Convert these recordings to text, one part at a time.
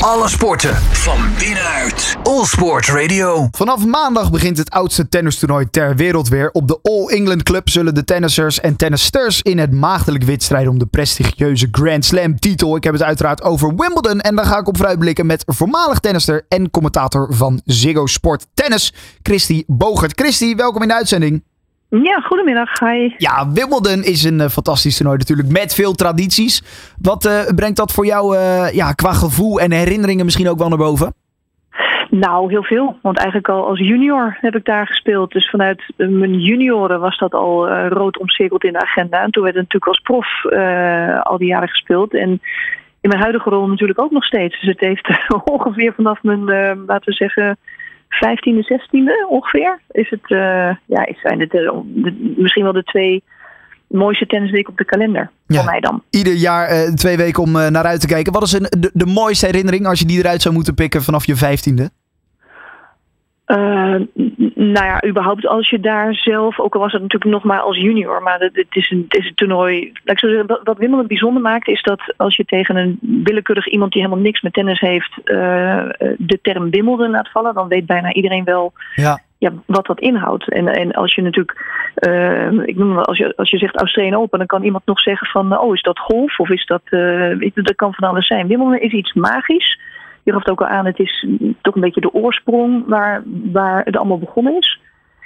Alle sporten van binnenuit. All Sport Radio. Vanaf maandag begint het oudste tennistoernooi ter wereld weer. Op de All England Club zullen de tennissers en tennisters in het maagdelijk wit strijden om de prestigieuze Grand Slam titel. Ik heb het uiteraard over Wimbledon en daar ga ik op vooruitblikken met voormalig tennister en commentator van Ziggo Sport Tennis, Christy Bogert. Christy, welkom in de uitzending. Ja, goedemiddag. Hi. Ja, Wimbledon is een uh, fantastisch toernooi natuurlijk met veel tradities. Wat uh, brengt dat voor jou uh, ja, qua gevoel en herinneringen misschien ook wel naar boven? Nou, heel veel. Want eigenlijk al als junior heb ik daar gespeeld. Dus vanuit mijn junioren was dat al rood omcirkeld in de agenda. En toen werd het natuurlijk als prof al die jaren gespeeld. En in mijn huidige rol natuurlijk ook nog steeds. Dus het heeft ongeveer vanaf mijn, laten we zeggen 15e, 16e ongeveer. Is het, uh, ja, zijn het de, de, misschien wel de twee mooiste tennisweken op de kalender. Ja, voor mij dan. Ieder jaar uh, twee weken om uh, naar uit te kijken. Wat is een, de, de mooiste herinnering als je die eruit zou moeten pikken vanaf je vijftiende? Uh, nou ja, überhaupt als je daar zelf, ook al was het natuurlijk nog maar als junior, maar het, is, een, het is een toernooi. Laat ik zo zeggen, wat, wat Wimbledon bijzonder maakt, is dat als je tegen een willekeurig iemand die helemaal niks met tennis heeft, uh, de term Wimbledon laat vallen, dan weet bijna iedereen wel ja. Ja, wat dat inhoudt. En, en als je natuurlijk, uh, ik noem maar, als je, als je zegt Australian Open, dan kan iemand nog zeggen van, oh, is dat golf of is dat, dat kan van alles zijn. Wimbledon is iets magisch je gaf het ook al aan, het is toch een beetje de oorsprong waar, waar het allemaal begonnen is.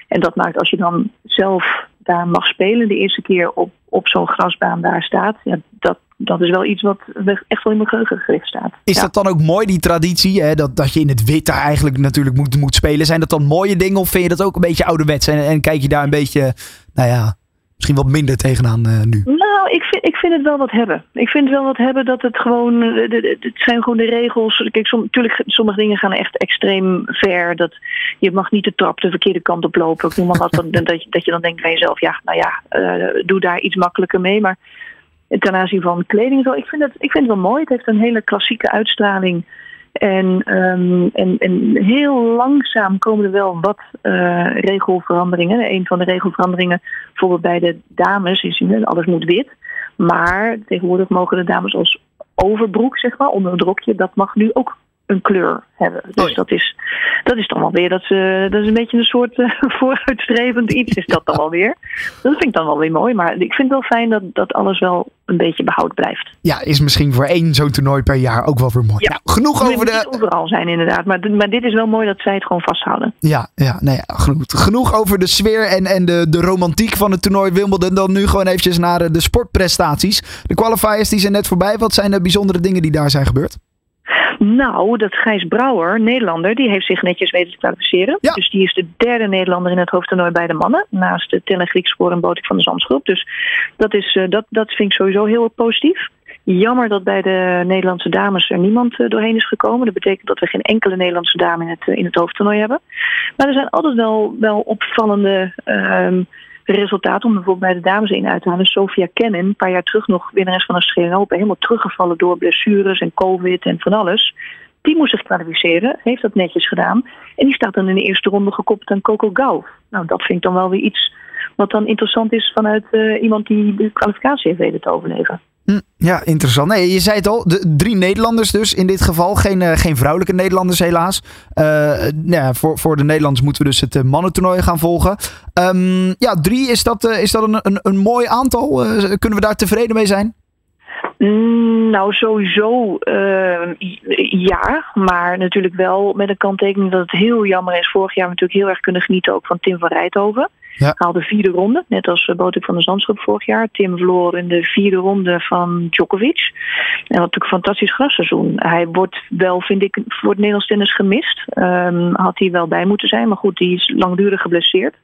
En dat maakt als je dan zelf daar mag spelen, de eerste keer op, op zo'n grasbaan daar staat, ja, dat, dat is wel iets wat echt wel in mijn geheugen gericht staat. Is dat dan ook mooi, die traditie, hè? Dat, dat je in het wit daar eigenlijk natuurlijk moet, moet spelen? Zijn dat dan mooie dingen of vind je dat ook een beetje ouderwets en, en kijk je daar een beetje, nou ja, misschien wat minder tegenaan uh, nu? Nou, ik vind, ik vind het wel wat hebben. Ik vind wel wat hebben dat het gewoon. Het zijn gewoon de regels. Kijk, sommige dingen gaan echt extreem ver. Dat je mag niet de trap de verkeerde kant op lopen. Ik noem maar wat. dat, je, dat je dan denkt bij jezelf: ja, nou ja, uh, doe daar iets makkelijker mee. Maar ten aanzien van kleding, zo, ik vind, het, ik vind het wel mooi. Het heeft een hele klassieke uitstraling. En, um, en, en heel langzaam komen er wel wat uh, regelveranderingen. Een van de regelveranderingen, bijvoorbeeld bij de dames, is dat alles moet wit. Maar tegenwoordig mogen de dames als overbroek, zeg maar, onder een drokje, dat mag nu ook een kleur hebben. Dus oh dat, is, dat is dan wel weer, dat, uh, dat is een beetje een soort uh, vooruitstrevend iets is dat dan wel weer. Dat vind ik dan wel weer mooi, maar ik vind het wel fijn dat, dat alles wel een beetje behoud blijft. Ja, is misschien voor één zo'n toernooi per jaar ook wel weer mooi. Ja. Nou, genoeg over de... overal zijn inderdaad, maar, maar dit is wel mooi dat zij het gewoon vasthouden. Ja, ja, nee, ja, genoeg, genoeg over de sfeer en, en de, de romantiek van het toernooi Wimbledon. Dan nu gewoon eventjes naar de, de sportprestaties. De qualifiers die zijn net voorbij. Wat zijn de bijzondere dingen die daar zijn gebeurd? Nou, dat Gijs Brouwer, Nederlander, die heeft zich netjes weten te kwalificeren. Ja. Dus die is de derde Nederlander in het hoofdtoernooi bij de mannen. Naast de Tellen Griekspoor en Botik van de Zandsgroep. Dus dat, is, uh, dat, dat vind ik sowieso heel positief. Jammer dat bij de Nederlandse dames er niemand uh, doorheen is gekomen. Dat betekent dat we geen enkele Nederlandse dame in het, uh, in het hoofdtoernooi hebben. Maar er zijn altijd wel, wel opvallende resultaten om bijvoorbeeld bij de dames in uit te halen. Sophia Kennen, een paar jaar terug nog winnares van Australië Open, helemaal teruggevallen door blessures en covid en van alles. Die moest zich kwalificeren, heeft dat netjes gedaan. En die staat dan in de eerste ronde gekoppeld aan Coco Gauff. Nou, dat vind ik dan wel weer iets wat dan interessant is vanuit uh, iemand die de kwalificatie heeft weten te overleven. Hm, ja, interessant. Nee, je zei het al, de, drie Nederlanders dus in dit geval. Geen, uh, geen vrouwelijke Nederlanders helaas. Uh, nou ja, voor, voor de Nederlanders moeten we dus het uh, mannentoernooi gaan volgen. Um, ja, drie, is dat, is dat een, een, mooi aantal? kunnen we daar tevreden mee zijn? Mm, nou, sowieso ja, maar natuurlijk wel met een kanttekening dat het heel jammer is. Vorig jaar natuurlijk heel erg kunnen genieten ook van Tim van Rijthoven. Ja. Haalde vierde ronde, net als Botik van de Zandschap vorig jaar. Tim verloor in de vierde ronde van Djokovic. En had natuurlijk een fantastisch grasseizoen. Hij wordt wel, vind ik, voor het Nederlands tennis gemist. Um, had hij wel bij moeten zijn, maar goed, die is langdurig geblesseerd.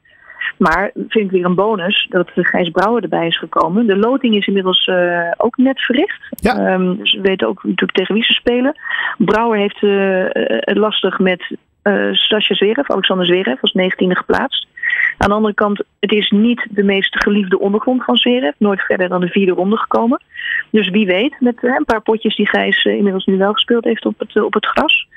Maar vind ik weer een bonus dat Gijs Brouwer erbij is gekomen. De loting is inmiddels uh, ook net verricht. Ja. Um, dus we weten ook natuurlijk tegen wie ze spelen. Brouwer heeft uh, het lastig met uh, Sascha Zverev, Alexander Zverev, als 19e geplaatst. Aan de andere kant, het is niet de meest geliefde ondergrond van Zverev. Nooit verder dan de vierde ronde gekomen. Dus wie weet, met een paar potjes die Gijs uh, inmiddels nu wel gespeeld heeft op het, uh, op het gras.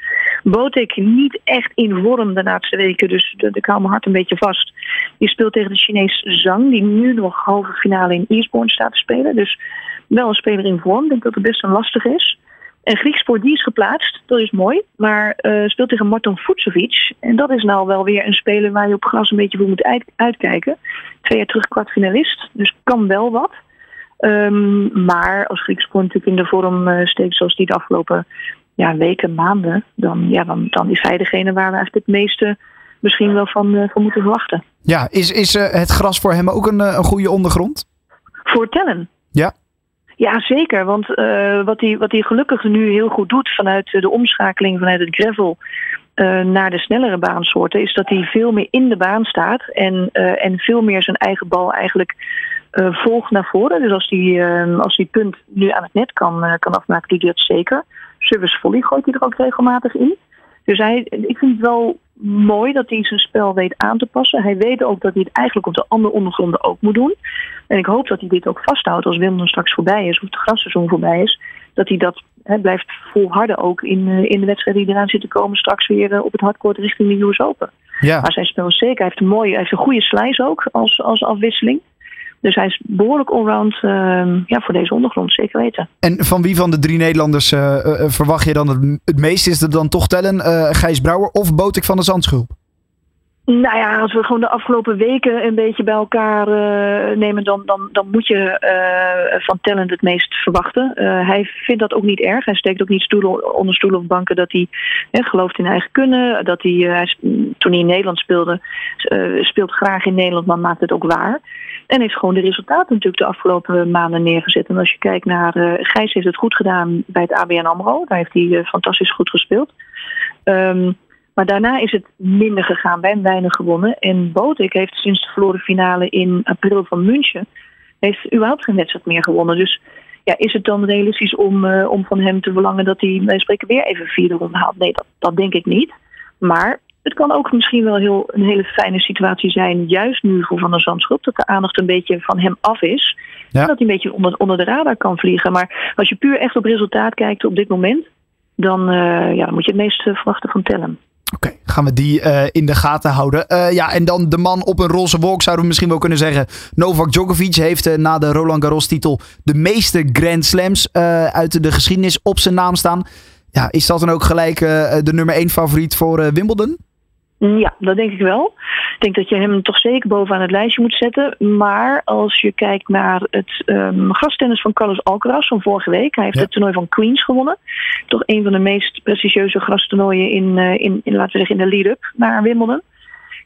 Botek niet echt in vorm de laatste weken, dus ik hou mijn hart een beetje vast. Die speelt tegen de Chinees Zhang, die nu nog halve finale in Eastbourne staat te spelen. Dus wel een speler in vorm. Ik denk dat het best een lastig is. En Griekspoor die is geplaatst, dat is mooi. Maar uh, speelt tegen Martin Fucovic. En dat is nou wel weer een speler waar je op gras een beetje voor moet uit, uitkijken. Twee jaar terug kwartfinalist, dus kan wel wat. Um, maar als Griekspoor natuurlijk in de vorm uh, steekt zoals die de afgelopen ja, weken, maanden... Dan, ja, dan, dan is hij degene waar we eigenlijk het meeste misschien wel van, uh, van moeten verwachten. Ja, is, is het gras voor hem ook een, een goede ondergrond? Voor Tellen? Ja. Zeker. Want uh, wat, hij, wat hij gelukkig nu heel goed doet vanuit de omschakeling vanuit het gravel uh, naar de snellere baansoorten, is dat hij veel meer in de baan staat en, en veel meer zijn eigen bal eigenlijk volgt naar voren. Dus als hij, als hij punt nu aan het net kan, kan afmaken, doet hij dat zeker. Service volley gooit hij er ook regelmatig in. Dus hij, ik vind het wel mooi dat hij zijn spel weet aan te passen. Hij weet ook dat hij het eigenlijk op de andere ondergronden ook moet doen. En ik hoop dat hij dit ook vasthoudt als Wimbledon straks voorbij is, of het grasseizoen voorbij is. Dat hij dat blijft volharden ook in, uh, in de wedstrijden die eraan zitten komen straks weer uh, op het hardcourt richting de US Open. Ja. Maar zijn spel is zeker. Hij heeft een mooie, hij heeft een goede slice ook als, als afwisseling. Dus hij is behoorlijk allround uh, ja, voor deze ondergrond, zeker weten. En van wie van de drie Nederlanders uh, uh, verwacht je dan het, meest? Is het dan toch tellen Gijs Brouwer of Botik van de Zandschulp? Nou ja, als we gewoon de afgelopen weken een beetje bij elkaar uh, nemen, dan, dan, dan moet je uh, van Talent het meest verwachten. Uh, hij vindt dat ook niet erg. Hij steekt ook niet onder stoelen of banken dat hij gelooft in eigen kunnen. Dat hij, hij toen hij in Nederland speelde, speelt graag in Nederland, maar maakt het ook waar. En heeft gewoon de resultaten natuurlijk de afgelopen maanden neergezet. En als je kijkt naar Gijs heeft het goed gedaan bij het ABN AMRO. Daar heeft hij fantastisch goed gespeeld. Um, maar daarna is het minder gegaan. Wij hebben weinig gewonnen. En Botik heeft sinds de verloren finale in april van München... heeft überhaupt geen wedstrijd meer gewonnen. Dus ja, is het dan realistisch om, uh, om van hem te verlangen... dat hij, wij spreken, weer even vierde ronde haalt? Nee, dat, dat denk ik niet. Maar het kan ook misschien wel heel, een hele fijne situatie zijn... juist nu voor Van der Zandschulp... dat de aandacht een beetje van hem af is... Ja. En dat hij een beetje onder, onder de radar kan vliegen. Maar als je puur echt op resultaat kijkt op dit moment... dan, uh, ja, dan moet je het meest verwachten van Tellen. Oké, gaan we die uh, in de gaten houden. Uh, ja, en dan de man op een roze wolk zouden we misschien wel kunnen zeggen. Novak Djokovic heeft uh, na de Roland Garros titel de meeste Grand Slams uit de geschiedenis op zijn naam staan. Ja, is dat dan ook gelijk de nummer 1 favoriet voor Wimbledon? Ja, dat denk ik wel. Ik denk dat je hem toch zeker bovenaan het lijstje moet zetten. Maar als je kijkt naar het um, grastennis van Carlos Alcaraz van vorige week. Hij heeft ja. het toernooi van Queens gewonnen. Toch een van de meest prestigieuze grastoernooien in, uh, in, in, laten we zeggen, in de lead-up naar Wimbledon.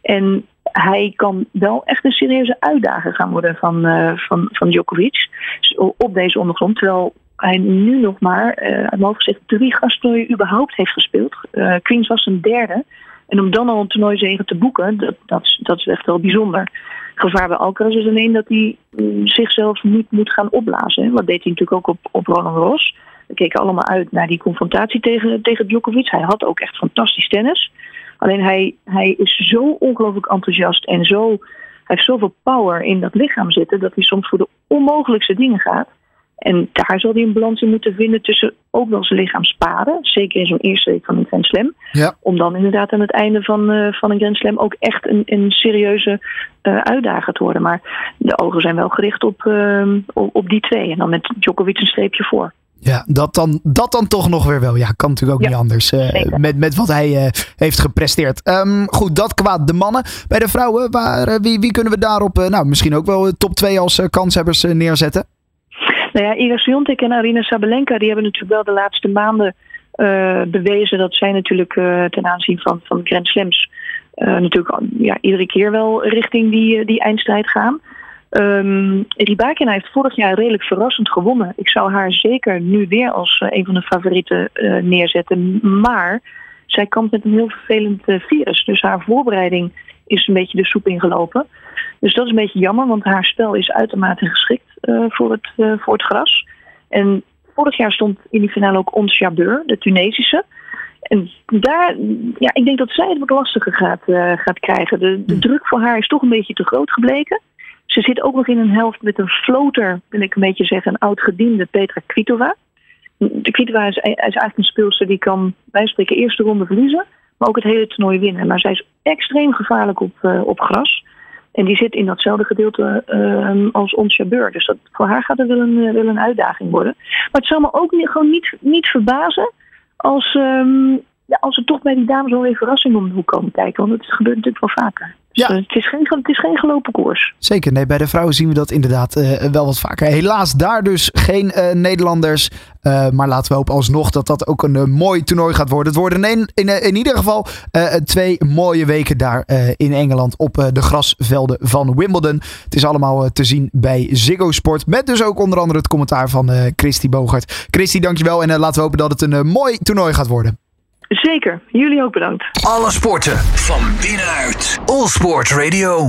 En hij kan wel echt een serieuze uitdager gaan worden van, uh, van, van Djokovic. Op deze ondergrond. Terwijl hij nu nog maar, uh, uit mijn hoofd gezegd, drie gasttoernooien überhaupt heeft gespeeld. Queens was een derde. En om dan al een toernooizege te boeken, dat, dat, is, dat is echt wel bijzonder. Gevaar bij Alcaraz is alleen dat hij mm, zichzelf niet moet gaan opblazen. Wat deed hij natuurlijk ook op, op Roland Garros. We keken allemaal uit naar die confrontatie tegen, tegen Djokovic. Hij had ook echt fantastisch tennis. Alleen hij, hij is zo ongelooflijk enthousiast en zo, hij heeft zoveel power in dat lichaam zitten... dat hij soms voor de onmogelijkste dingen gaat. En daar zal hij een balans in moeten vinden tussen ook wel zijn lichaam sparen. Zeker in zo'n eerste week van een Grand Slam. Ja. Om dan inderdaad aan het einde van, uh, van een Grand Slam ook echt een, een serieuze uh, uitdager te worden. Maar de ogen zijn wel gericht op, uh, op, op, die twee. En dan met Djokovic een streepje voor. Ja, dat dan, dat dan toch nog weer wel. Ja, kan natuurlijk ook ja, niet anders. Uh, met, met wat hij heeft gepresteerd. Um, goed, dat kwaad de mannen. Bij de vrouwen, waar, wie, wie kunnen we daarop nou, misschien ook wel top 2 als kanshebbers neerzetten? Nou ja, Iga Swiatek en Arina Sabalenka... die hebben natuurlijk wel de laatste maanden uh, bewezen... dat zij natuurlijk uh, ten aanzien van, van Grand Slams... Uh, natuurlijk ja, iedere keer wel richting die, die eindstrijd gaan. Um, Ribakina heeft vorig jaar redelijk verrassend gewonnen. Ik zou haar zeker nu weer als een van de favorieten neerzetten. Maar zij kampt met een heel vervelend virus. Dus haar voorbereiding is een beetje de soep ingelopen. Dus dat is een beetje jammer, want haar spel is uitermate geschikt uh, voor, het, uh, voor het gras. En vorig jaar stond in die finale ook Ons Jabeur, de Tunesische. En daar, ja, ik denk dat zij het wat lastiger gaat, uh, gaat krijgen. De, de druk voor haar is toch een beetje te groot gebleken. Ze zit ook nog in een helft met een floater, wil ik een beetje zeggen, een oud gediende Petra Kvitova. De Kvitova is, is eigenlijk een speelster die kan, wij spreken, eerste ronde verliezen, maar ook het hele toernooi winnen. Maar zij is extreem gevaarlijk op, uh, op gras. En die zit in datzelfde gedeelte uh, als ons Jabeur. Dus dat, voor haar gaat het wel een, wel een uitdaging worden. Maar het zou me ook niet, gewoon niet, niet verbazen als, um, ja, als er toch bij die dames wel weer verrassingen om de hoek komen kijken. Want het gebeurt natuurlijk wel vaker. Dus, Ja. uh, het, is geen, het is geen gelopen koers. Zeker, nee, bij de vrouwen zien we dat inderdaad eh, wel wat vaker. Helaas daar dus geen eh, Nederlanders. Eh, maar laten we hopen alsnog dat dat ook een mooi toernooi gaat worden. Het worden in, in, in ieder geval twee mooie weken daar in Engeland op de grasvelden van Wimbledon. Het is allemaal te zien bij Ziggo Sport. Met dus ook onder andere het commentaar van Christy Bogart. Christy, dankjewel en laten we hopen dat het een mooi toernooi gaat worden. Zeker. Jullie ook bedankt. Alle sporten van binnenuit. All Sport Radio.